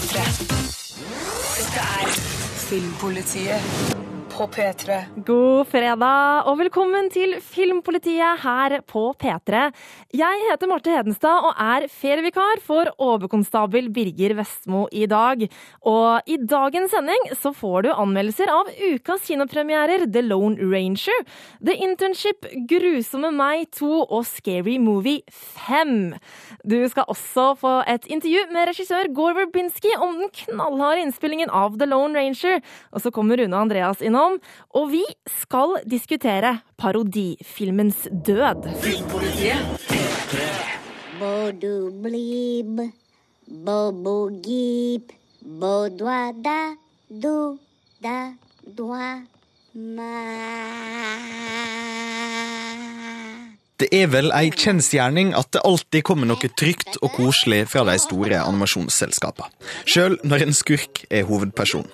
P3. Dette er Filmpolitiet på P3. God fredag og velkommen til Filmpolitiet her på P3. Jeg heter Marte Hedenstad og er ferievikar for overkonstabel Birger Vestmo i dag. Og i dagens sending så får du anmeldelser av ukas kinopremierer The Lone Ranger, The Internship, Grusomme meg 2 og Scary Movie 5. Du skal også få et intervju med regissør Gore Verbinski om den knallharde innspillingen av The Lone Ranger. Og så kommer Rune Andreas innom, og vi skal diskutere parodifilmens død. Da. Det er vel ei kjensgjerning at det alltid kommer noe trygt og koselig fra de store animasjonsselskapene, sjøl når en skurk er hovedperson.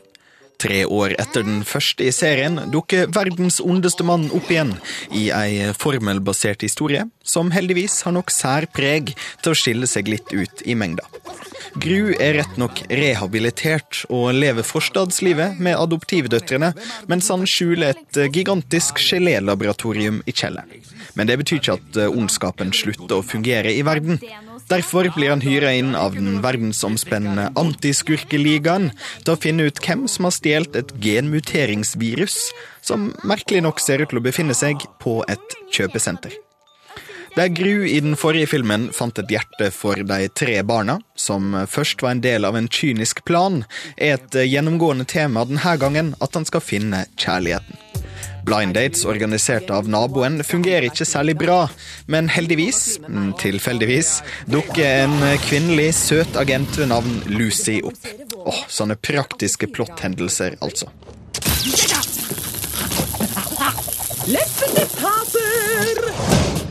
Tre år etter den første i serien dukker verdens ondeste mann opp igjen i ei formelbasert historie, som heldigvis har nok sær preg til å skille seg litt ut i mengda. Gru er rett nok rehabilitert og lever forstadslivet med adoptivdøtrene, mens han skjuler et gigantisk gelélaboratorium i kjelleren. Men det betyr ikke at ondskapen slutter å fungere i verden. Derfor blir han hyra inn av den verdensomspennende antiskurkeligaen til å finne ut hvem som har stjålet et genmuteringsvirus, som merkelig nok ser ut til å befinne seg på et kjøpesenter. Der Gru i den forrige filmen fant et hjerte for de tre barna, som først var en del av en kynisk plan, er et gjennomgående tema denne gangen at han skal finne kjærligheten. Blind dates organisert av naboen fungerer ikke særlig bra, men heldigvis, mm, tilfeldigvis, dukker en kvinnelig søt agent ved navn Lucy opp. Åh, sånne praktiske plotthendelser, altså.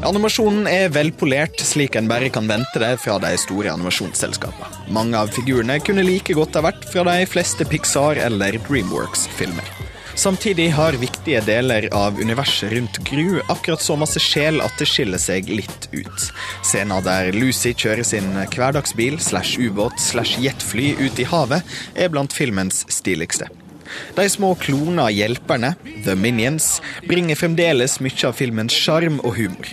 Animasjonen er velpolert, slik en bare kan vente det fra de store animasjonsselskapene. Mange av figurene kunne like godt ha vært fra de fleste Pixar- eller Dreamworks-filmer. Samtidig har viktige deler av universet rundt Gru akkurat så masse sjel at det skiller seg litt ut. Scenen der Lucy kjører sin hverdagsbil slash ubåt slash jetfly ut i havet, er blant filmens stiligste. De små klona hjelperne, The Minions, bringer fremdeles mye av filmens sjarm og humor.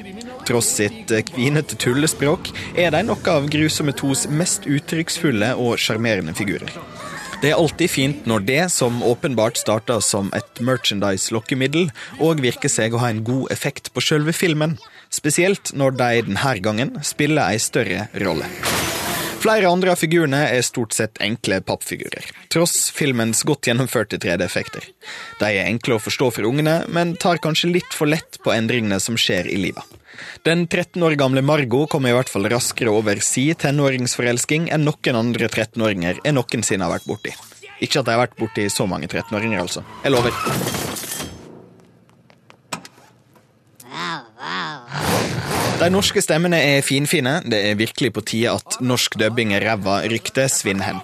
Tross sitt kvinete tullespråk er de noe av Grusomme tos mest uttrykksfulle og sjarmerende figurer. Det er alltid fint når det, som åpenbart starta som et merchandise-lokkemiddel, òg virker seg å ha en god effekt på sjølve filmen. Spesielt når de denne gangen spiller ei større rolle. Flere andre av figurene er stort sett enkle pappfigurer, tross filmens godt gjennomførte 3D-effekter. De er enkle å forstå for ungene, men tar kanskje litt for lett på endringene som skjer i livet. Den 13 år gamle Margot kommer i hvert fall raskere over si tenåringsforelsking enn noen andre 13-åringer jeg noensinne har vært borti. Ikke at jeg har vært borti så mange 13-åringer, altså. Jeg lover. De norske stemmene er finfine. Det er virkelig på tide at norsk dubbing er ræva ryktet svinner hen.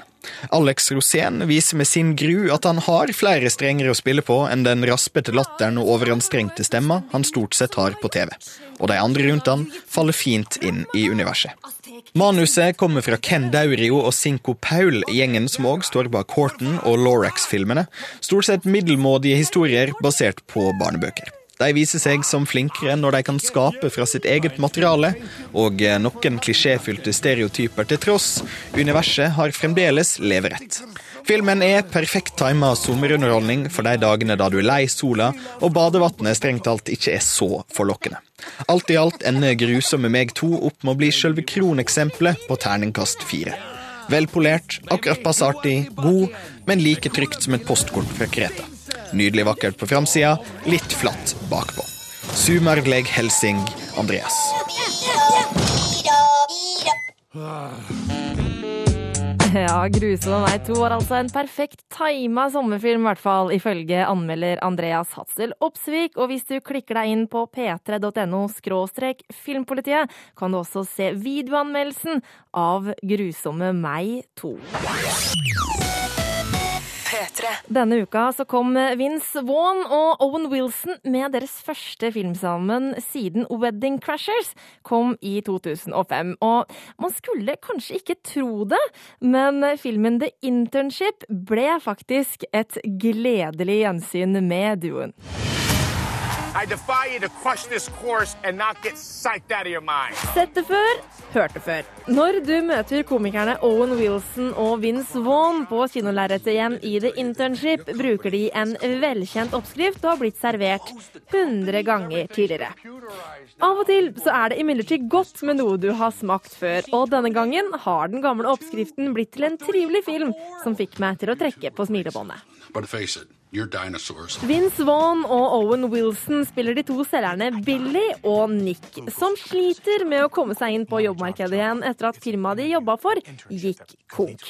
Alex Rosén viser med sin gru at han har flere strenger å spille på enn den raspete latteren og overanstrengte stemma han stort sett har på TV. Og de andre rundt han faller fint inn i universet. Manuset kommer fra Ken Daurio og Cinco Paul, gjengen som òg står bak Horton og Lorax-filmene. Stort sett middelmådige historier basert på barnebøker. De viser seg som flinkere når de kan skape fra sitt eget materiale, og noen klisjéfylte stereotyper til tross, universet har fremdeles leverett. Filmen er perfekt tima sommerunderholdning for de dagene da du er lei sola og badevannet strengt talt ikke er så forlokkende. Alt i alt ender Grusomme meg to opp med å bli selve kroneksempelet på terningkast fire. Velpolert, akkurat passe artig, god, men like trygt som et postkort fra Kreta. Nydelig vakkert på framsida, litt flatt bakpå. Sumargleg Helsing Andreas. Ja, 'Grusomme meg to' var altså en perfekt tima sommerfilm, i hvert fall ifølge anmelder Andreas Hatzel Opsvik. Og hvis du klikker deg inn på p3.no skråstrek filmpolitiet, kan du også se videoanmeldelsen av 'Grusomme meg to'. P3. Denne uka så kom Vince Vaughn og Owen Wilson med deres første film sammen siden Wedding Crashers kom i 2005. Og man skulle kanskje ikke tro det, men filmen The Internship ble faktisk et gledelig gjensyn med duoen. I defy you to crush this course and not get psyched out of your mind. Sett det før, hørt det før. Når du møter komikerne Owen Wilson og Vince Vaughn på kinolerretet igjen i The Internship, bruker de en velkjent oppskrift og har blitt servert 100 ganger tidligere. Av og til så er det imidlertid godt med noe du har smakt før, og denne gangen har den gamle oppskriften blitt til en trivelig film som fikk meg til å trekke på smilebåndet. But face it. Vince Vaughn og Owen Wilson spiller de to selgerne Billy og Nick, som sliter med å komme seg inn på jobbmarkedet igjen etter at firmaet de jobba for, gikk konk.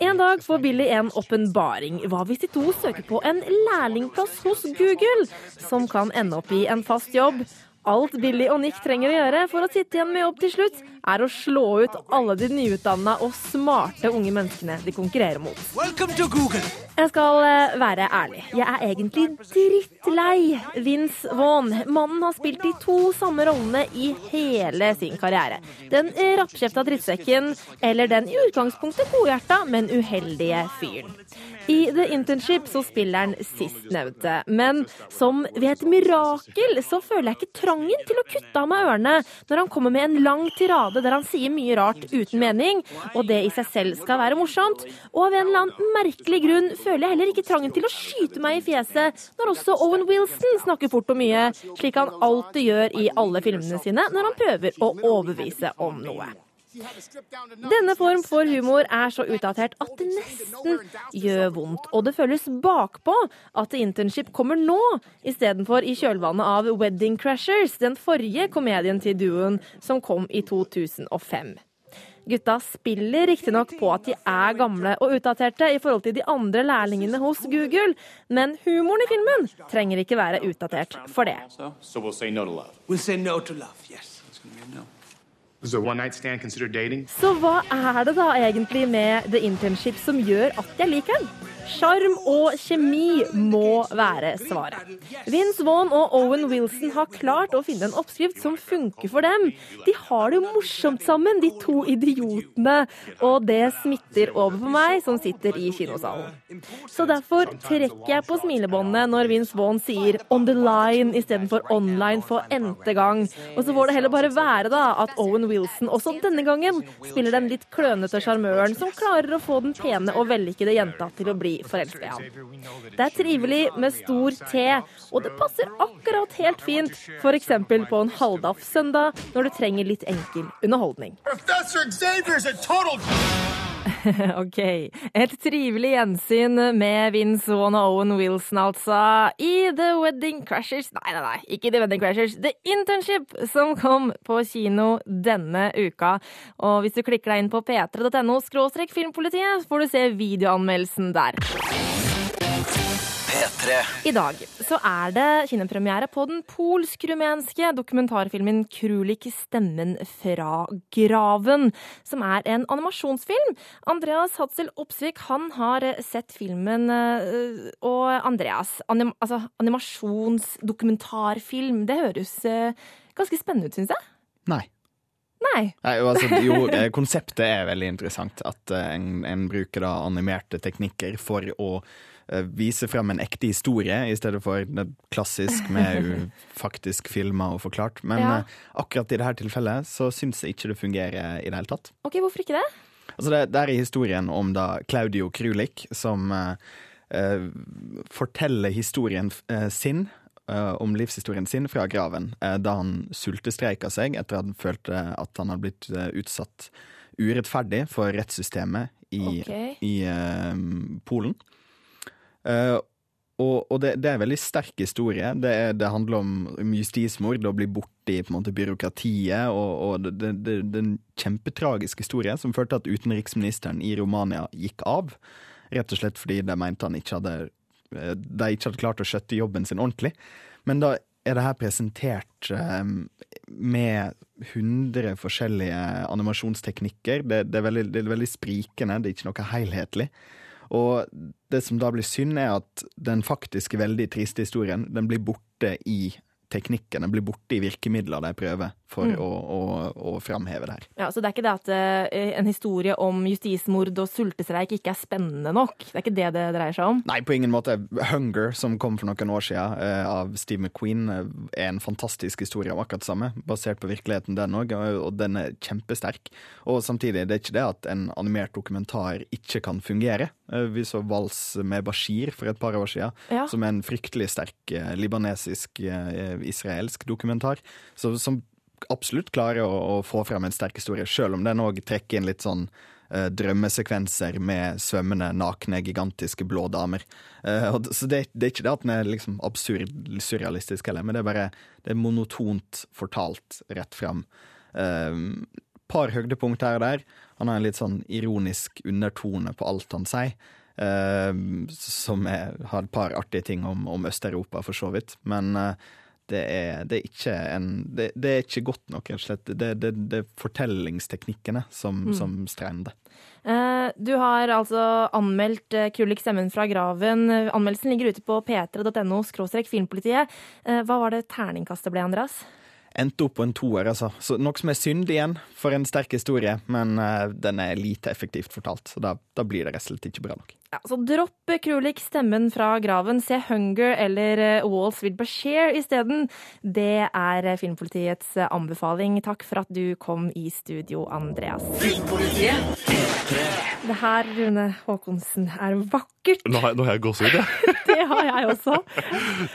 En dag får Billy en åpenbaring. Hva hvis de to søker på en lærlingplass hos Google, som kan ende opp i en fast jobb? Alt Billy og Nick trenger å gjøre for å sitte igjen med jobb til slutt, er å slå ut alle de nyutdanna og smarte unge menneskene de konkurrerer mot. Jeg skal eh, være ærlig. Jeg er egentlig drittlei Vince Vaughn. Mannen har spilt de to samme rollene i hele sin karriere. Den rappkjefta drittsekken eller den i utgangspunktet godhjerta, men uheldige fyren. I The Internship så spiller han sistnevnte, men som ved et mirakel så føler jeg ikke trangen til å kutte av meg ørene når han kommer med en lang tirade der han sier mye rart uten mening, og det i seg selv skal være morsomt. Og av en eller annen merkelig grunn føler jeg heller ikke trangen til å skyte meg i fjeset når også Owen Wilson snakker fort og mye, slik han alltid gjør i alle filmene sine når han prøver å overbevise om noe. Denne form for humor er så utdatert at det nesten gjør vondt. Og det føles bakpå at Internship kommer nå, istedenfor i kjølvannet av Wedding Crashers, den forrige komedien til duoen som kom i 2005. Gutta spiller riktignok på at de er gamle og utdaterte i forhold til de andre lærlingene hos Google, men humoren i filmen trenger ikke være utdatert for det. So, we'll say no to love. We'll say no to love, yes. It's gonna be a no. Så hva er det da egentlig med The Internship som gjør at jeg liker den? Sjarm og kjemi må være svaret. Vince Vaughn og Owen Wilson har klart å finne en oppskrift som funker for dem. De har det jo morsomt sammen, de to idiotene. Og det smitter over på meg som sitter i kinosalen. Så derfor trekker jeg på smilebåndet når Vince Vaughn sier 'on the line' istedenfor 'online' for n-te gang. Og så får det heller bare være da at Owen Wilson også denne gangen spiller den litt klønete sjarmøren som klarer å få den pene og vellykkede jenta til å bli forelska i. Det er trivelig med stor T, og det passer akkurat helt fint f.eks. på en halvdaff søndag når du trenger litt enkel underholdning. Professor Xavier's a total Ok, et trivelig gjensyn med Vince Vaughn og Owen Wilson, altså, i The Wedding Crashers Nei, nei, nei, ikke The Wedding Crashers, The Internship, som kom på kino denne uka. Og hvis du klikker deg inn på p3.no skråstrek filmpolitiet, får du se videoanmeldelsen der. P3. I dag så er det kinopremiere på den polsk-rumenske dokumentarfilmen 'Krulik stemmen fra graven', som er en animasjonsfilm. Andreas Hatzel Opsvik han har sett filmen, øh, og Andreas, anim altså, animasjonsdokumentarfilm, det høres øh, ganske spennende ut, syns jeg. Nei. Nei. Nei altså, jo, eh, konseptet er veldig interessant. At eh, en, en bruker da animerte teknikker for å eh, vise frem en ekte historie, i stedet for det klassisk med faktisk filma og forklart. Men Ja. eh, akkurat i dette tilfellet så syns jeg ikke det fungerer i det hele tatt. Ok, hvorfor ikke det? Altså det, det er historien om da Claudio Krulik som eh, eh, forteller historien eh, sin, eh, om livshistorien sin fra graven, eh, da han sultestreika seg etter at han følte at han hadde blitt eh, utsatt urettferdig for rettssystemet i, okay. i eh, Polen. Eh, og, og det, det er en veldig sterk historie. Det, er, det handler om, om justismord, å bli borte i på en måte, byråkratiet. Og, og det, det er en kjempetragisk historie som førte til at utenriksministeren i Romania gikk av. Rett og slett fordi de mente han ikke hadde eh, de ikke hadde klart å skjøtte jobben sin ordentlig. Men da er det her presentert um, med 100 forskjellige animasjonsteknikker. Det, det, er veldig, det er veldig sprikende, det er ikke noe helhetlig. Og det som da blir synd, er at den faktisk veldig triste historien den blir borte i teknikken. Den blir borte i virkemidler de prøver for Mm. å, å, å framheve det her. Ja, Så det er ikke det at eh, en historie om justismord og sultestreik ikke er spennende nok? Det er ikke det det dreier seg om? Nei, på ingen måte. Hunger, som kom for noen år siden eh, av Steve McQueen, eh, er en fantastisk historie om akkurat det samme. Basert på virkeligheten, den òg, og den er kjempesterk. Og samtidig, det er ikke det at en animert dokumentar ikke kan fungere. Eh, Vi så Vals med Bashir for et par år siden, Ja. som er en fryktelig sterk eh, libanesisk, eh, dokumentar. Så, som absolutt klarer å, å få frem en sterk historie, selv om den òg trekker inn litt sånn eh, drømmesekvenser med svømmende, nakne, gigantiske blå damer. Eh, så det, det er ikke det at den er liksom absurd surrealistisk heller, men det er bare det er monotont fortalt rett fram. Eh, par høydepunkt her og der. Han har en litt sånn ironisk undertone på alt han sier. eh, som er, har et par artige ting om, om Øst-Europa, for så vidt. Men eh, det er, det er ikke en det, det er ikke godt nok, rett og slett. Det, det, det er fortellingsteknikkene som, som strender. Eh, Du har altså anmeldt eh, Kulik stemmen fra graven. Anmeldelsen ligger ute på p3.no filmpolitiet. Eh, Hva var det terningkastet ble, Andreas? Endte opp på en toer, altså. Så noe som er synd igjen for en sterk historie, men uh, den er lite effektivt fortalt. Så da, da blir det rett og slett ikke bra nok. Ja, så dropp Krulik stemmen fra graven. Se Hunger eller eh, Walls with Bashir isteden. Det er eh, Filmpolitiets eh, anbefaling. Takk for at du kom i studio, Andreas. Det her, Rune Haakonsen, er vakkert. Nå har, jeg- nå har jeg gåsehud, jeg. Det har jeg også.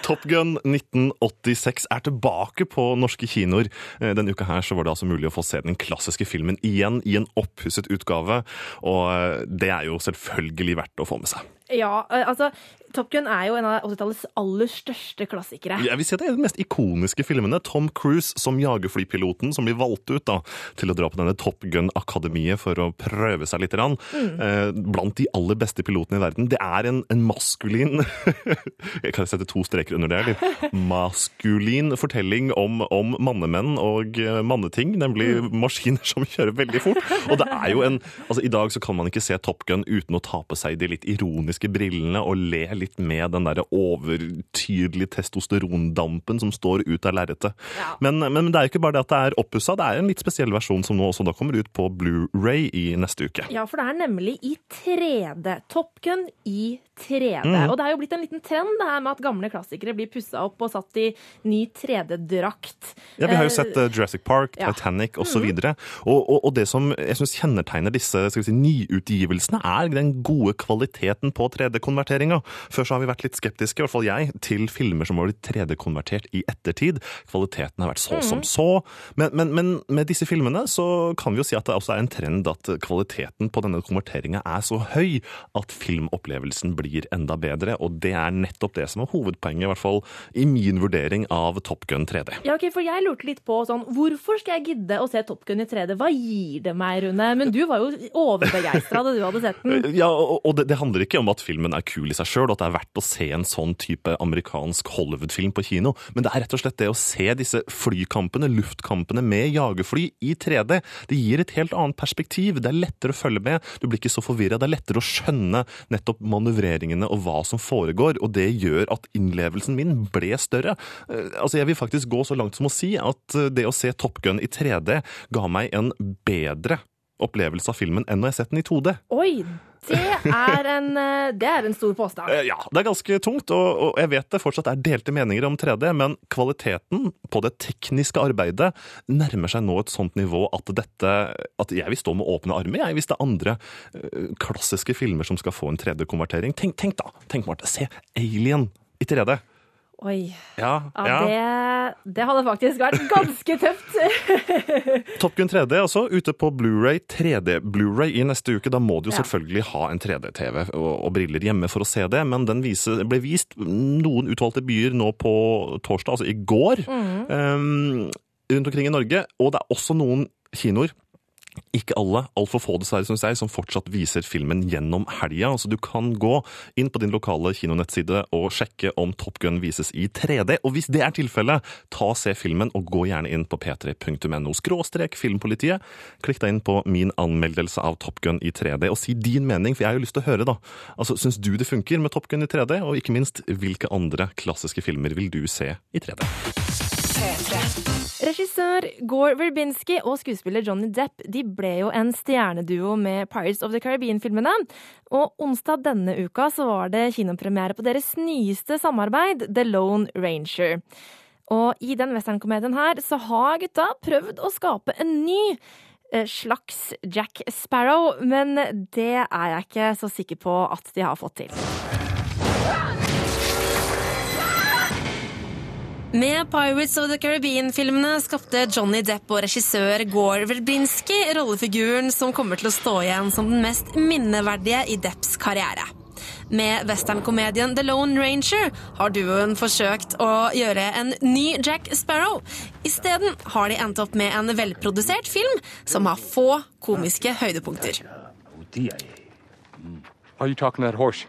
Top Gun 1986 er tilbake på norske kinoer. Denne uka her så var det altså mulig å få se den klassiske filmen igjen i en opphusset utgave. Og det er jo selvfølgelig verdt å få med seg. Ja, eh, altså Top Gun er jo en av 80-tallets aller største klassikere. Jeg vil si det er de mest ikoniske filmene. Tom Cruise som jagerflypiloten som blir valgt ut da, til å dra på denne Top Gun-akademiet for å prøve seg litt. Mm. Eh, blant de aller beste pilotene i verden. Det er en, en maskulin Jeg kan sette to streker under det. Eller? Maskulin fortelling om, om mannemenn og eh, manneting, nemlig maskiner som kjører veldig fort. Og det er jo en altså I dag så kan man ikke se Top Gun uten å ta på seg de litt ironiske brillene og le litt med den der overtydelige testosterondampen som står ut av lerretet. Ja. Men, men det er jo ikke bare det at det er oppussa, det er en litt spesiell versjon som nå også da kommer ut på Blu-ray i neste uke. Ja, for det er nemlig i 3D. Top Gun i 3D. Mm. Og det er jo blitt en liten trend det her med at gamle klassikere blir pussa opp og satt i ny 3D-drakt. Ja, Vi har jo Eh, sett eh, Jurassic Park, ja. Titanic osv. Og, og, og det som jeg synes kjennetegner disse skal vi si, nyutgivelsene, er den gode kvaliteten på 3D-konverteringa. Før så har vi vært litt skeptiske, i hvert fall jeg, til filmer som har blitt 3D-konvertert i ettertid. Kvaliteten har vært så som så. Men, men, men med disse filmene så kan vi jo si at det også er en trend at kvaliteten på denne konverteringa er så høy at filmopplevelsen blir enda bedre. Og det er nettopp det som er hovedpoenget, i hvert fall i min vurdering av Top Gun 3D. Ja, ok, for jeg lurte litt på sånn, hvorfor skal jeg gidde å se Top Gun i 3D? Hva gir det meg, Rune? Men du var jo overbegeistra da du hadde sett den. Ja, og og det, det handler ikke om at filmen er kul i seg sjøl, at det er verdt å se en sånn type amerikansk Hollywood-film på kino, men det er rett og slett det å se disse flykampene, luftkampene med jagerfly i 3D. Det gir et helt annet perspektiv. Det er lettere å følge med, du blir ikke så forvirra. Det er lettere å skjønne nettopp manøvreringene og hva som foregår, og det gjør at innlevelsen min ble større. Eh, Altså, Jeg vil faktisk gå så langt som å si at eh, det å se Top Gun i 3D ga meg en bedre opplevelse av filmen enn når jeg har sett den i 2D. Oi, det er en, eh, det er en stor påstand. Eh, Ja, det er ganske tungt, og, og jeg vet det fortsatt er delte meninger om 3D, men kvaliteten på det tekniske arbeidet nærmer seg nå et sånt nivå at dette At jeg vil stå med åpne armer, jeg, hvis det er andre eh, klassiske filmer som skal få en 3D-konvertering. Tenk, tenk da! Tenk, Marte, se Alien i 3D. Oi, Ja, ja, ja. Det, det hadde faktisk vært ganske tøft. Top Gun 3D altså, ute på Blu-ray, 3D-Blu-ray i neste uke. Da må du jo selvfølgelig ha en 3D-TV og, og briller hjemme for å se det, men den vise, ble vist noen utvalgte byer nå på torsdag, altså i går, Mm. um, rundt omkring i Norge. Og det er også noen kinoer ikke alle, altfor få dessverre, synes jeg, som fortsatt viser filmen gjennom helga. Så du kan gå inn på din lokale kinonettside og sjekke om Top Gun vises i 3D. Og hvis det er tilfellet, ta og se filmen, og gå gjerne inn på p3.no skråstrek filmpolitiet. Klikk deg inn på min anmeldelse av Top Gun i 3D, og si din mening, for jeg har jo lyst til å høre, da. Altså, Syns du det funker med Top Gun i 3D, og ikke minst, hvilke andre klassiske filmer vil du se i 3D? Regissør Gore Verbinski og skuespiller Johnny Depp de ble jo en stjerneduo med Pirates of the Caribbean-filmene. Og onsdag denne uka så var det kinopremiere på deres nyeste samarbeid, The Lone Ranger. Og i den westernkomedien her så har gutta prøvd å skape en ny eh, slags Jack Sparrow, men det er jeg ikke så sikker på at de har fått til. Med Pirates of the Caribbean-filmene skapte Johnny Depp og regissør Gore Verbinski rollefiguren som kommer til å stå igjen som den mest minneverdige i Depps karriere. Med westernkomedien The Lone Ranger har duoen forsøkt å gjøre en ny Jack Sparrow. Isteden har de endt opp med en velprodusert film som har få komiske høydepunkter. Are you talking that horse?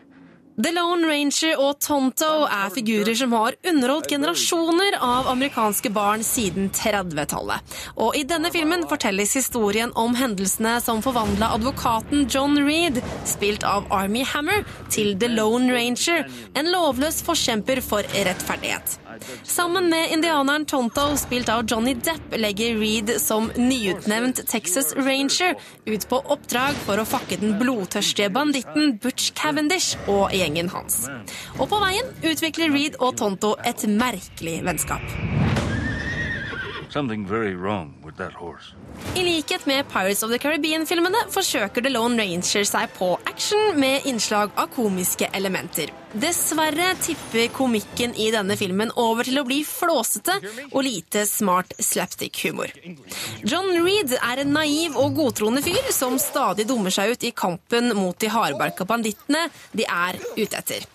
The Lone Ranger og Tonto er figurer som har underholdt generasjoner av amerikanske barn siden 30-tallet. Og i denne filmen fortelles historien om hendelsene som forvandla advokaten John Reed, spilt av Army Hammer, til The Lone Ranger, en lovløs forkjemper for rettferdighet. Sammen med indianeren Tonto, spilt av Johnny Depp, legger Reed som nyutnevnt Texas Ranger ut på oppdrag for å fakke den blodtørstige banditten Butch Cavendish og gjengen hans. Og på veien utvikler Reed og Tonto et merkelig vennskap. I likhet med Pirates of the Caribbean-filmene forsøker The Lone Ranger seg på action med innslag av komiske elementer. Dessverre tipper komikken i denne filmen over til å bli flåsete og lite smart slapstick-humor. John Reed er en naiv og godtroende fyr som stadig dummer seg ut i kampen mot de hardbarka bandittene de er ute etter.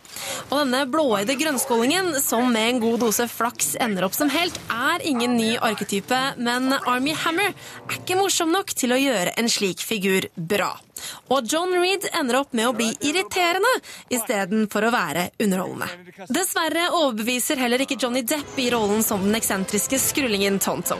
Og denne blåøyde grønnskålingen, som med en god dose flaks ender opp som helt, er ingen ny arketype, men Army Hammer er ikke morsom nok til å gjøre en slik figur bra. Og John Reed ender opp med å bli irriterende istedenfor å være underholdende. Dessverre overbeviser heller ikke Johnny Depp i rollen som den eksentriske skrullingen Tonto.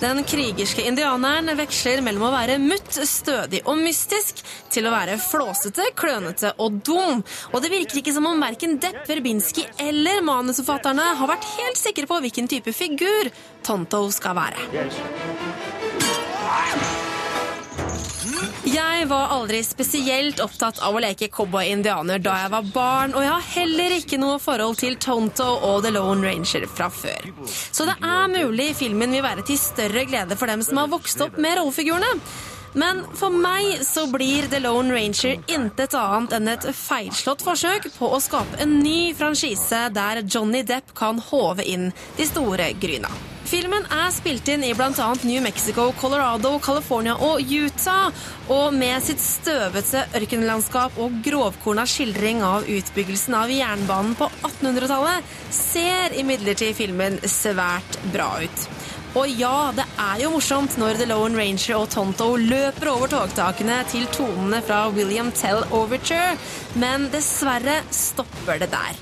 Den krigerske indianeren veksler mellom å være mutt, stødig og mystisk til å være flåsete, klønete og dum. Og det virker ikke som om verken Depp, Verbinski eller manusforfatterne har vært helt sikre på hvilken type figur Tonto skal være. Jeg var aldri spesielt opptatt av å leke cowboy-indianer da jeg var barn, og jeg har heller ikke noe forhold til Tonto og The Lone Ranger fra før. Så det er mulig filmen vil være til større glede for dem som har vokst opp med rollefigurene. Men for meg så blir The Lone Ranger intet annet enn et feilslått forsøk på å skape en ny franchise der Johnny Depp kan håve inn de store gryna. Filmen er spilt inn i bl.a. New Mexico, Colorado, California og Utah. Og med sitt støvete ørkenlandskap og grovkorna skildring av utbyggelsen av jernbanen på 1800-tallet ser imidlertid filmen svært bra ut. Og ja, det er jo morsomt når The Lone Ranger og Tonto løper over togtakene til tonene fra William Tell Overture, men dessverre stopper det der.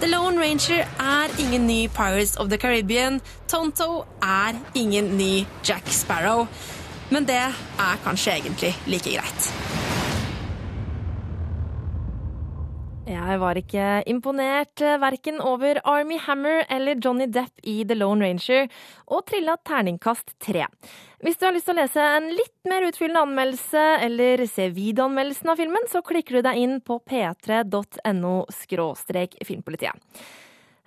The Lone Ranger er ingen ny Pirates of the Caribbean. Tonto er ingen ny Jack Sparrow. Men det er kanskje egentlig like greit. Jeg var ikke imponert eh, verken over Army Hammer eller Johnny Depp i The Lone Ranger, og trilla terningkast tre. Hvis du har lyst til å lese en litt mer utfyllende anmeldelse eller se videoanmeldelsen av filmen, så klikker du deg inn på p3.no filmpolitiet.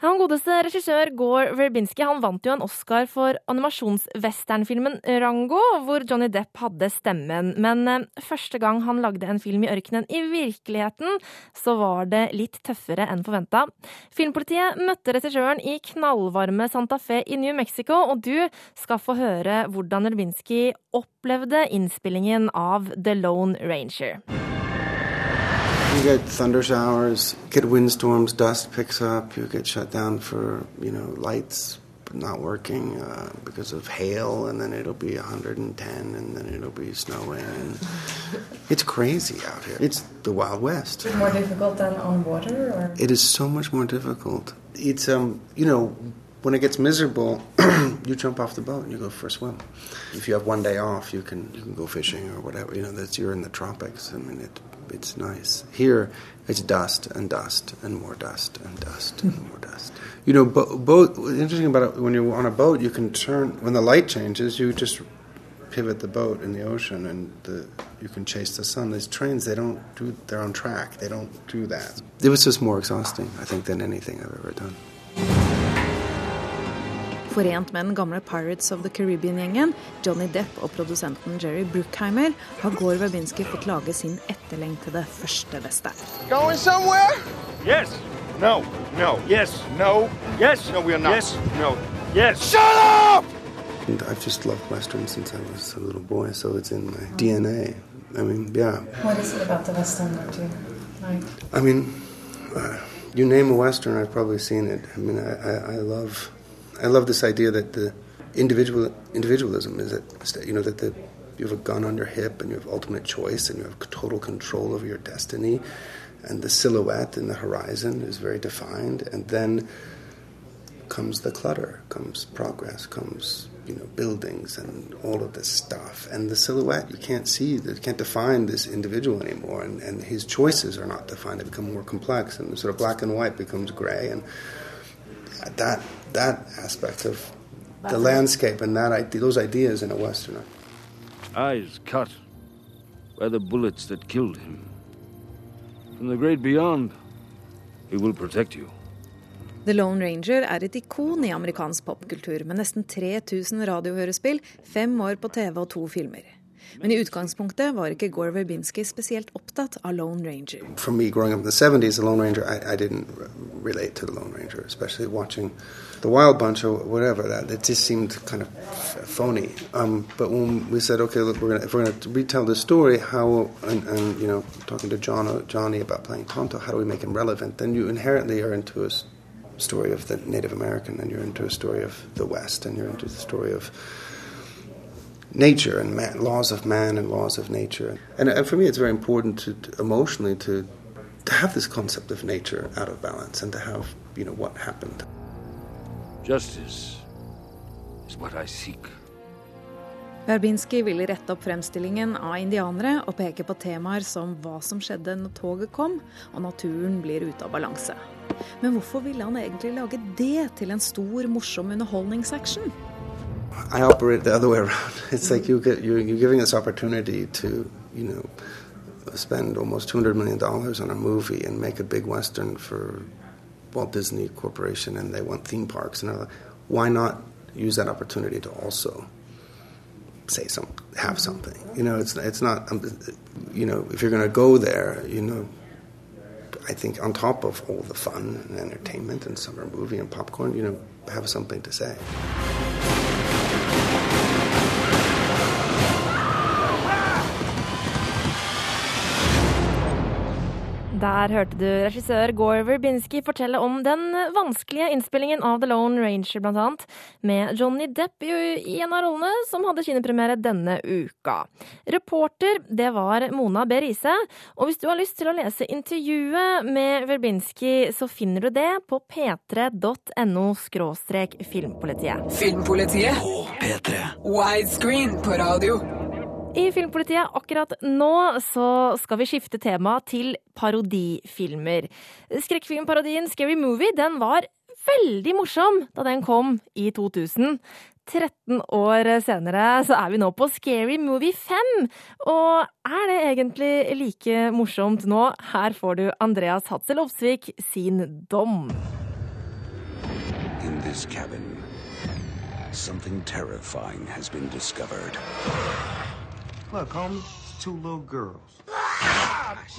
Han godeste regissør Gore Verbinski han vant jo en Oscar for animasjonswesternfilmen Rango, hvor Johnny Depp hadde stemmen. Men eh, første gang han lagde en film i ørkenen i virkeligheten, så var det litt tøffere enn forventa. Filmpolitiet møtte regissøren i knallvarme Santa Fe i New Mexico, og du skal få høre hvordan Verbinski opplevde innspillingen av The Lone Ranger. You get thunder showers, get windstorms, dust picks up, you get shut down for, you know, lights not working uh, because of hail, and then it'll be 110, and then it'll be snowing. And it's crazy out here. It's the Wild West. More difficult than on water, or It is so much more difficult. It's um, you know, when it gets miserable, you jump off the boat and you go for a swim. If you have one day off, you can you can go fishing or whatever. You know, that's you're in the tropics. I mean, it it's nice. Here, it's dust and dust and more dust and dust and more dust. You know, bo- boat. Interesting about it when you're on a boat, you can turn when the light changes. You just pivot the boat in the ocean, and the, you can chase the sun. These trains, they don't do. They're on track. They don't do that. It was just more exhausting, I think, than anything I've ever done. Forent med den gamle Pirates of the Caribbean-gjengen, Johnny Depp og produsenten Jerry Bruckheimer, har Gore Verbinski fått lage sin etterlengtede første western. Going somewhere? Yes. No. No. Yes. No. Yes. No, we are not. Yes. No. Yes. Shut up! I've just loved westerns since I was a little boy, so it's in my DNA. I mean, yeah. what is it about the Western that you like? I mean, uh, you name a western, I've probably seen it. I mean, I, I, I love, I love this idea that the individual individualism is that you know that the you have a gun on your hip and you have ultimate choice and you have total control over your destiny, and the silhouette in the horizon is very defined, and then comes the clutter, comes progress, comes you know buildings and all of this stuff, and the silhouette you can't see, you can't define this individual anymore, and, and his choices are not defined; they become more complex, and sort of black and white becomes gray, and that that aspect of the landscape and that those ideas in a westerner. Eyes cut by the bullets that killed him. From the great beyond, he will protect you. The Lone Ranger er et ikon i amerikansk popkultur, med nesten 3000 radiohørespill, fem år på TV og to filmer. Men i utgangspunktet var ikke Gore Verbinski spesielt opptatt av Lone Ranger. For meg, up in the 70s, the Lone Ranger, I, I didn't relate to the Lone Ranger, especially watching the Wild Bunch or whatever. That it just seemed kind of phony. Um, but when we said, okay, look, we're gonna, if we're going to retell playing Tonto, how do we make relevant? Then you inherently are into a story of the Native American, and you're into a story of the West, and you're into the story of nature and man, laws of man and laws of nature. And, and for me, it's very important to, to emotionally to to have this concept of nature out of balance and to have you know what happened. Justice is what I seek. Verbinski ville rette opp fremstillingen av indianere og peke på temaer som hva som skjedde når toget kom og naturen blir ute av balanse. Men hvorfor ville han egentlig lage det til en stor, morsom underholdningsaction? I operate the other way around. It's like you get, you're, you're giving us opportunity to, you know, spend almost two hundred million dollars on a movie and make a big western for Walt Disney Corporation, and they want theme parks and. Why not use that opportunity to also say some, have something? You know, it's it's not, um, you know, if you're going to go there, you know. I think on top of all the fun and entertainment and summer movie and popcorn, you know, have something to say. Der hørte du regissør Gore Verbinski fortelle om den vanskelige innspillingen av The Lone Ranger, blant annet, med Johnny Depp i en av rollene, som hadde kinepremiere denne uka. Reporter, det var Mona B. Riise, og hvis du har lyst til å lese intervjuet med Verbinski, så finner du det på p3.no skråstrek filmpolitiet. Filmpolitiet. På P3. Widescreen på radio. I Filmpolitiet akkurat nå så skal vi skifte tema til parodifilmer. Skrekkfilmparodien Scary Movie den var veldig morsom da den kom i 2000. 13 år senere så er vi nå på Scary Movie 5. Og er det egentlig like morsomt nå? Her får du Andreas Hatzel Opsvik sin dom. In this cabin, something terrifying has been.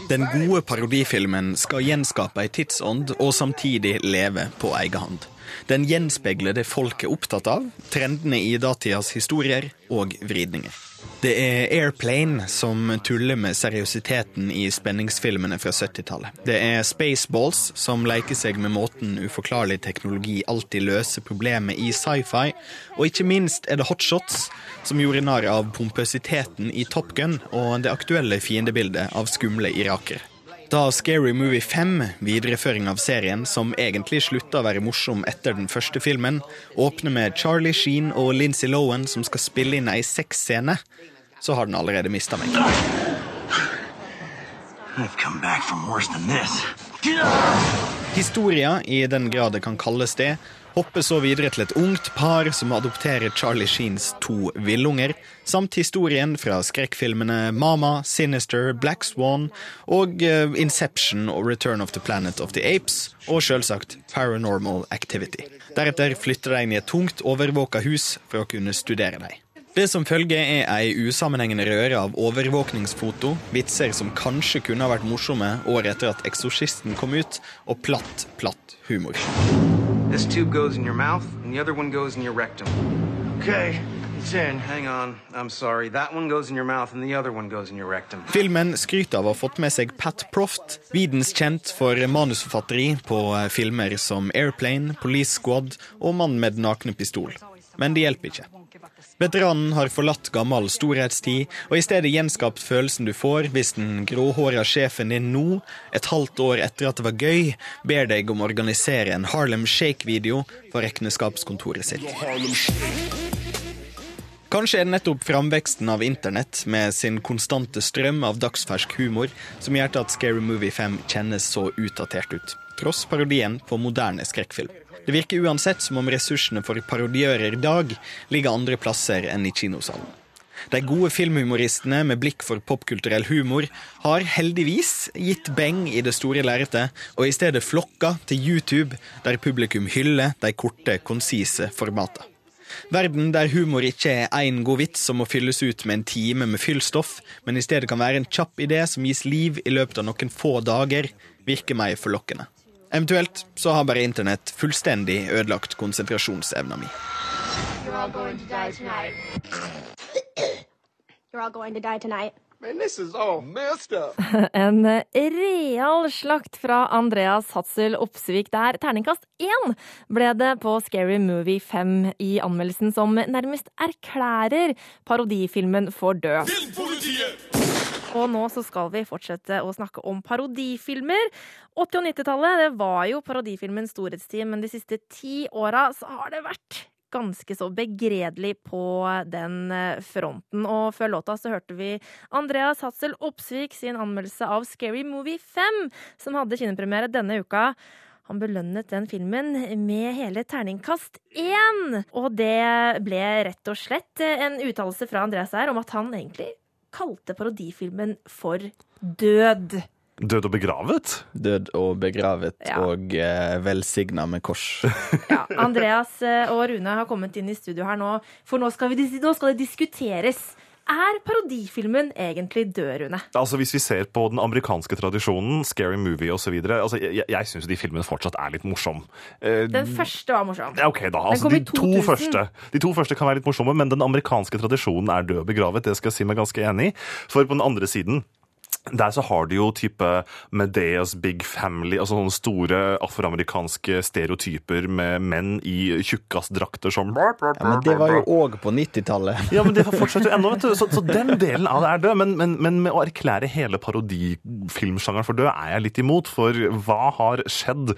Den gode parodifilmen skal gjenskape ei tidsånd og samtidig leve på egen hånd. Den gjenspeiler det folk er opptatt av, trendene i datidas historier og vridninger. Det er Airplane som tuller med seriøsiteten i spenningsfilmene fra 70-tallet. Det er Spaceballs som leker seg med måten uforklarlig teknologi alltid løser problemet i sci-fi. Og ikke minst er det Hotshots som gjorde narr av pompøsiteten i Top Gun og det aktuelle fiendebildet av skumle irakere. Da Scary Movie 5, videreføring av serien, som egentlig slutta å være morsom etter den første filmen, åpner med Charlie Sheen og Lindsay Lohan som skal spille inn ei sexscene, så har den allerede mista meg. Historia, i den grad det kan kalles det, hopper så videre til et ungt par som adopterer Charlie Sheens to villunger, samt historien fra skrekkfilmene Mama, Sinister, Black Swan og eh, Inception og Return of the Planet of the Apes, og selvsagt Paranormal Activity. Deretter flytter de inn i et tungt, overvåka hus for å kunne studere dem. Det som følger, er ei usammenhengende røre av overvåkningsfoto, vitser som kanskje kunne ha vært morsomme året etter at Eksorsisten kom ut, og platt, platt humor. This tube goes in your mouth, and the other one goes in your rectum. Okay, it's in. Hang on. I'm sorry. That one goes in your mouth, and the other one goes in your rectum. Filmen skryter av å ha fått med seg Pat Proft, videnskjent for manusforfatteri på eh, filmer som Airplane, Police Squad og Mannen med den nakne pistol. Men det hjelper ikke. Veteranen har forlatt gammel storhetstid, og i stedet gjenskapt følelsen du får hvis den gråhåra sjefen din nå, et halvt år etter at det var gøy, ber deg om å organisere en Harlem Shake-video for regnskapskontoret sitt. Kanskje er det nettopp framveksten av internett med sin konstante strøm av dagsfersk humor som gjør at Scary Movie 5 kjennes så utdatert ut, tross parodien på moderne skrekkfilm. Det virker uansett som om ressursene for parodiører i dag ligger andre plasser enn i kinosalen. De gode filmhumoristene med blikk for popkulturell humor har heldigvis gitt beng i det store lerretet, og i stedet flokka til YouTube, der publikum hyller de korte, konsise formatene. Verden der humor ikke er én god vits som må fylles ut med en time med fyllstoff, men i stedet kan være en kjapp idé som gis liv i løpet av noen få dager, virker meg forlokkende. Eventuelt så har bare internett fullstendig ødelagt konsentrasjonsevna mi. You're all going to die tonight. You're all going to die tonight. Man, this is all messed up. En real slakt fra Andreas Hatzel Opsvik der. Terningkast én ble det på Scary Movie 5 i anmeldelsen som nærmest erklærer parodifilmen for død. Og nå så skal vi fortsette å snakke om parodifilmer. 80- og 90-tallet det var jo parodifilmens storhetstid, men de siste ti åra har det vært ganske så begredelig på den eh, fronten. Og før låta så hørte vi Andreas Hatzel Opsvik sin anmeldelse av Scary Movie 5, som hadde kinnepremiere denne uka. Han belønnet den filmen med hele terningkast én! Og det ble rett og slett en uttalelse fra Andreas her om at han egentlig kalte parodifilmen for Død. Død og begravet? Død og begravet Ja. og eh, velsigna med kors. Ja, Andreas eh, og Rune har kommet inn i studio her nå, for nå skal, vi, nå skal det diskuteres. Er parodifilmen egentlig død, Rune? Altså Hvis vi ser på den amerikanske tradisjonen, Scary Movie osv. Altså, jeg, jeg syns de filmene fortsatt er litt morsomme. Eh, Den første var morsom. Ja, ok da. Altså, de, to første, de to første kan være litt morsomme, men den amerikanske tradisjonen er død begravet. Det skal jeg si meg ganske enig i. For på den andre siden der så har du jo type Medeas Big Family, altså sånne store afroamerikanske stereotyper med menn i tjukkasdrakter som Ja, men det var jo òg på 90-tallet. ja, men det fortsetter jo ennå, vet du. Så, så den delen av det er død. Men, men, men med å erklære hele parodifilmsjangeren for død er jeg litt imot. For hva har skjedd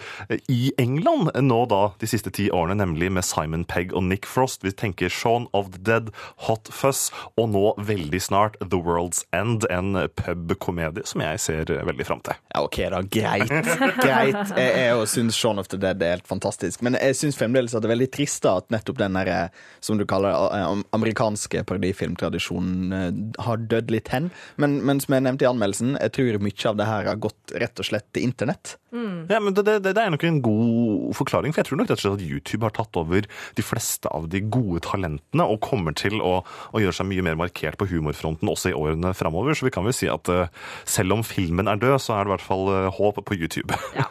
i England nå da de siste ti årene, nemlig med Simon Pegg og Nick Frost? Vi tenker Shaun of the Dead, Hot Fuzz, og nå veldig snart The World's End, en pubkomedie som jeg ser veldig fram til. Ja, OK, da. Greit. Greit. Jeg, jeg syns Shaun of the Dead er helt fantastisk. Men jeg syns fremdeles at det er veldig trist da, at nettopp den der, eh, som du kaller eh, amerikanske parodifilmtradisjonen eh, har dødd litt hen. Men, men som jeg nevnte i anmeldelsen, jeg tror mye av det her har gått rett og slett til internett. Ja, men det, det, det er nok en god forklaring, for jeg tror nok rett og slett at YouTube har tatt over de fleste av de gode talentene og kommer til å, å gjøre seg mye mer markert på humorfronten også i årene framover. Så vi kan vel si at eh, selv om filmen er død, så er det i hvert fall eh, håp på YouTube. ja,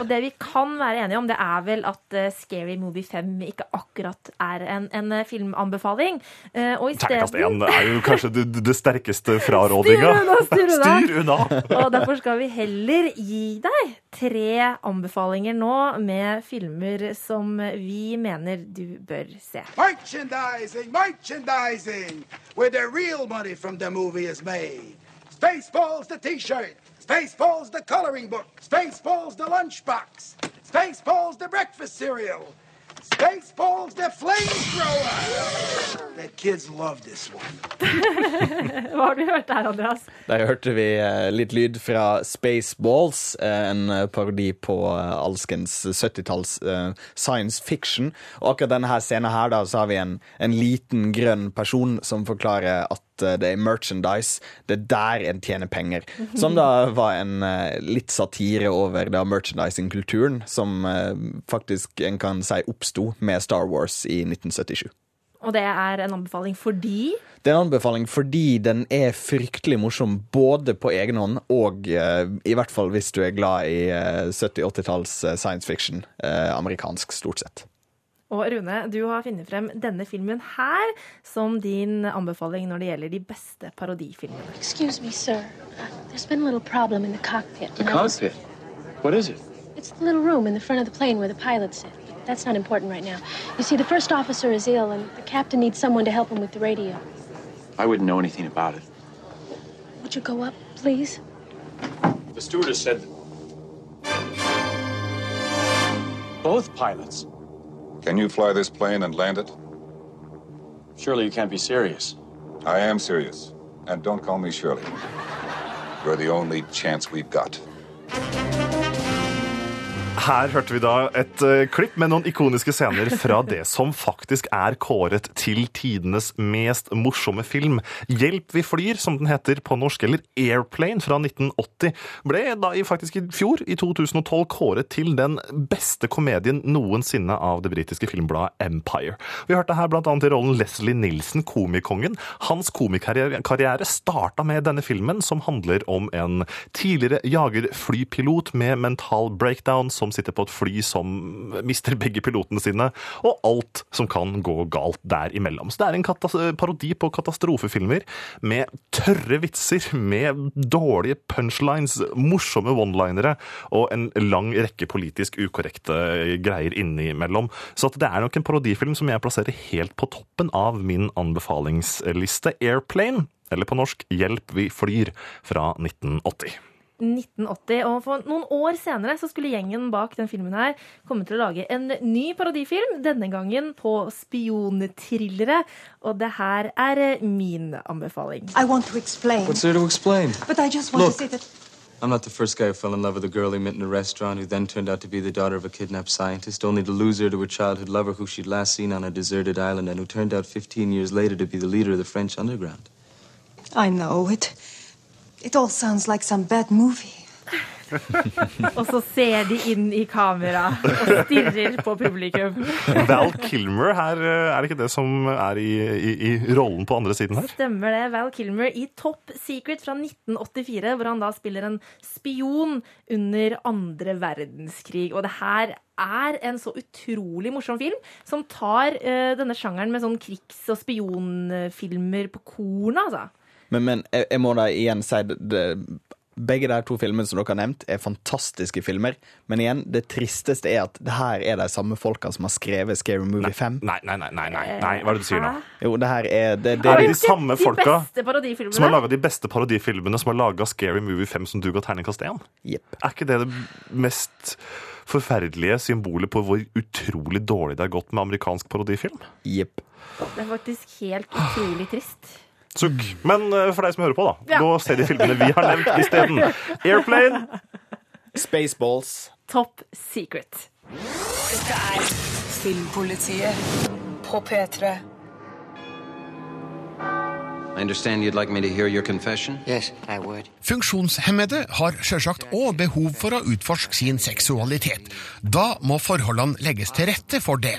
Og det vi kan være enige om, det er vel at eh, Scary Movie 5 ikke akkurat er en, en eh, filmanbefaling. Eh, Og Terningkast isteden én er jo kanskje det, det sterkeste frarådinga. Styr unna. Styr unna! Og derfor skal vi heller gi deg tre anbefalinger nå med filmer som vi mener du bør se. Merchandising, merchandising, where the real money from the movie is made. Spaceballs the t-shirt, Spaceballs the coloring book, Spaceballs the lunchbox, Spaceballs the breakfast cereal, Spaceballs the flamethrower. The kids love this one. Hva har du hørt der, Andreas? Der hørte vi eh, litt lyd fra Spaceballs, eh, en eh, parodi på alskens 70-talls eh, science fiction. Og akkurat denne scenen her, da, så har vi en, en liten grønn person som forklarer at det er merchandise. Det er der en tjener penger. Som da var en eh, litt satire over da merchandising-kulturen, som eh, faktisk en kan si oppsto med Star Wars i 1977. Og det er en anbefaling fordi Det er en anbefaling fordi den er fryktelig morsom både på egen hånd og eh, i hvert fall hvis du er glad i eh, 70-80-talls eh, science fiction. eh, amerikansk, stort sett. Og Rune, du har funnet frem denne filmen her som din anbefaling når det gjelder de beste parodifilmene. Excuse me, sir. There's been a little problem in the cockpit. The and I was- cockpit? What is it? It's the little room in the front of the plane where the pilots sit. That's not important right now. You see, the first officer is ill, and the captain needs someone to help him with the radio. I wouldn't know anything about it. Would you go up, please? The stewardess said. Both pilots. Can you fly this plane and land it? Surely you can't be serious. I am serious. And don't call me Shirley. You're the only chance we've got. Her hørte vi da et uh, klipp med noen ikoniske scener fra det som faktisk er kåret til tidenes mest morsomme film. 'Hjelp, vi flyr', som den heter på norsk, eller 'Airplane' fra 1980, ble da i, faktisk i fjor, i 2012, kåret til den beste komedien noensinne av det britiske filmbladet Empire. Vi hørte her annet i rollen Leslie Nilsen, komikongen. Hans komikarriere starta med denne filmen, som handler om en tidligere jagerflypilot med mental breakdown som sitter på et fly som mister begge pilotene sine, og alt som kan gå galt der imellom. Så det er en parodi på katastrofefilmer med tørre vitser, med dårlige punchlines, morsomme one-linere og en lang rekke politisk ukorrekte greier innimellom. Så det er nok en parodifilm som jeg plasserer helt på toppen av min anbefalingsliste. Airplane, eller på norsk Hjelp, vi flyr, fra 1980. 1980, og For noen år senere så skulle gjengen bak den filmen her komme til å lage en ny parodifilm, denne gangen på spionthrillere. Og det her er min anbefaling. I want to explain. What's there to explain? But I just want Look. to say that I'm not the first guy who fell in love with a girl he met in a restaurant who then turned out to be the daughter of a kidnapped scientist, only to lose her to a childhood lover who she'd last seen on a deserted island and who turned out 15 years later to be the leader of the French underground. I know it. It all sounds like some bad movie. Og så ser de inn i kamera og stirrer på publikum. Val Kilmer her, eh, er det ikke det som er i, i, i rollen på andre siden her? Stemmer det. Val Kilmer i Top Secret fra 1984, hvor han da spiller en spion under andre verdenskrig. Og det her er en så utrolig morsom film, som tar uh, denne sjangeren med sånn krigs- og spionfilmer på kornet, altså. Men, men jeg, jeg må da igjen si det, det, Begge de to filmene som dere har nevnt, er fantastiske filmer. Men igjen, det tristeste er at det her er de samme folka som har skrevet Scary Movie 5. Nei, nei, nei, nei, nei, hva er det du sier nå? Jo, det her er Det, det, Det er det, de samme folka de som har laga de beste parodifilmene som har laga Scary Movie 5 som du ga terningkast 1. Yep. Er ikke det det mest forferdelige symbolet på hvor utrolig dårlig det har gått med amerikansk parodifilm? Jepp. Det er faktisk helt utrolig trist. Sukk. Men eh, for deg som hører på, da. Ja. Gå og se de filmene vi har nevnt isteden. Airplane. Spaceballs. Top Secret. Dette er Filmpolitiet på P3. Yes, Funksjonshemmede har sjølsagt òg behov for å utforske sin seksualitet. Da må forholdene legges til rette for det.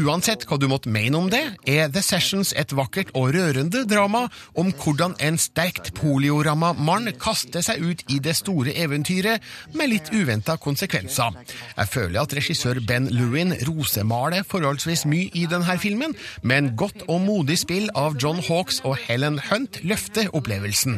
Uansett hva du måtte mene om det, er The Sessions et vakkert og rørende drama om hvordan en sterkt polioramma mann kaster seg ut i det store eventyret med litt uventa konsekvenser. Jeg føler at regissør Ben Lewin rosemaler forholdsvis mye i denne filmen, men godt og modig spill av John Hawks og Helen Hunt løfte opplevelsen.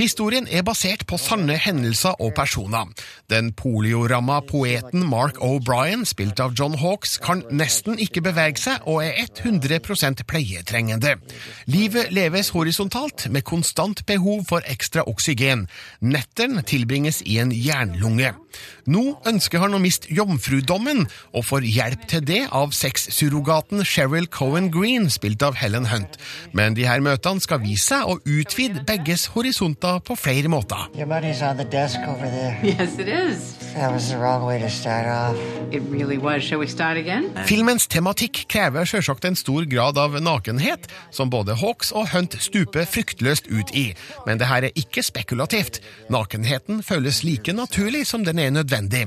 Historien er basert på sanne hendelser og personer. Den polioramma poeten Mark O'Brien, spilt av John Hawks, kan nesten ikke bevege seg og er 100% pleietrengende. Livet leves horisontalt, med konstant behov for ekstra oksygen. Netteren tilbringes i en jernlunge. Nå ønsker han å miste jomfrudommen, og får hjelp til det av sexsurrogaten Cheryl Cohen Green, spilt av Helen Hunt. Men de her møtene skal vise seg å utvide begges horisonter på flere måter. Your money's on the desk over there. Yes, it is. That was the wrong way to start off. It really was. Shall we start again? Filmens tematikk krever sjølsagt en stor grad av nakenhet, som både Hawks og Hunt stuper fryktløst ut i. Men det her er ikke spekulativt. Nakenheten føles like naturlig som den er nødvendig.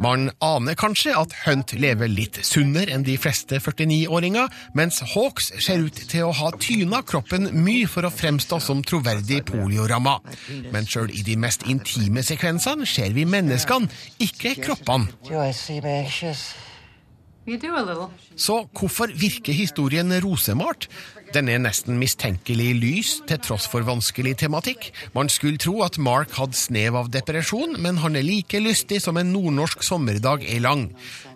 Man aner kanskje at Hunt lever litt sunnere enn de fleste 49-åringer, mens Hawks ser ut til å ha tyna kroppen mye for å fremstå som troverdig polioramma. Men sjøl i de mest intime sekvensene ser vi menneskene, ikke kroppene. Så hvorfor virker historien rosemalt? Den er nesten mistenkelig lys, til tross for vanskelig tematikk. Man skulle tro at Mark hadde snev av depresjon, men han er like lystig som en nordnorsk sommerdag er lang.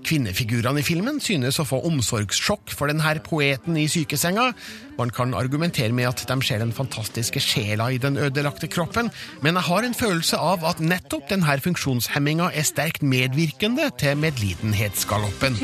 Kvinnefigurene i filmen synes å få omsorgssjokk for denne poeten i sykesenga. Man kan argumentere med at de ser den fantastiske sjela i den ødelagte kroppen, men jeg har en følelse av at nettopp denne funksjonshemminga er sterkt medvirkende til medlidenhetsgaloppen.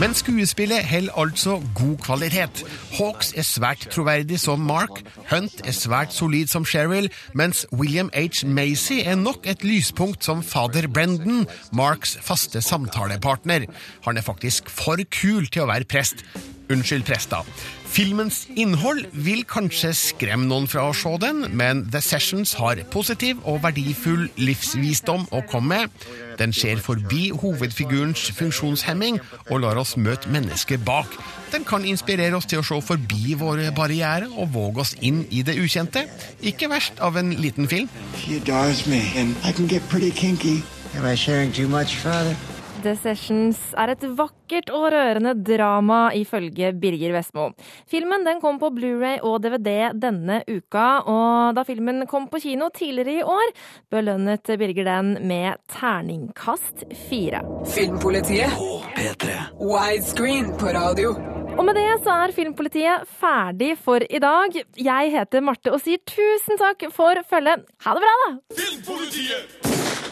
Men skuespillet holder altså god kvalitet. Hawks er svært troverdig som Mark, Hunt er svært solid som Cheryl, mens William H. Macy er nok et lyspunkt som fader Brendan, Marks faste samtalepartner. Han er faktisk for kul til å være prest. Unnskyld, prester. Filmens innhold vil kanskje skremme noen fra å se den, men The Sessions har positiv og verdifull livsvisdom å komme med. Den ser forbi hovedfigurens funksjonshemming og lar oss møte mennesket bak. Den kan inspirere oss til å se forbi våre barrierer og våge oss inn i det ukjente. Ikke verst av en liten film. She adores me, and I can get pretty kinky. Am I sharing too much, Father? The Sessions er et vakkert og rørende drama, ifølge Birger Vestmo. Filmen den kom på Blu-ray og DVD denne uka, og da filmen kom på kino tidligere i år, belønnet Birger den med terningkast fire. Filmpolitiet og P3. Widescreen på radio. Og med det så er Filmpolitiet ferdig for i dag. Jeg heter Marte og sier tusen takk for følget. Ha det bra, da! Filmpolitiet!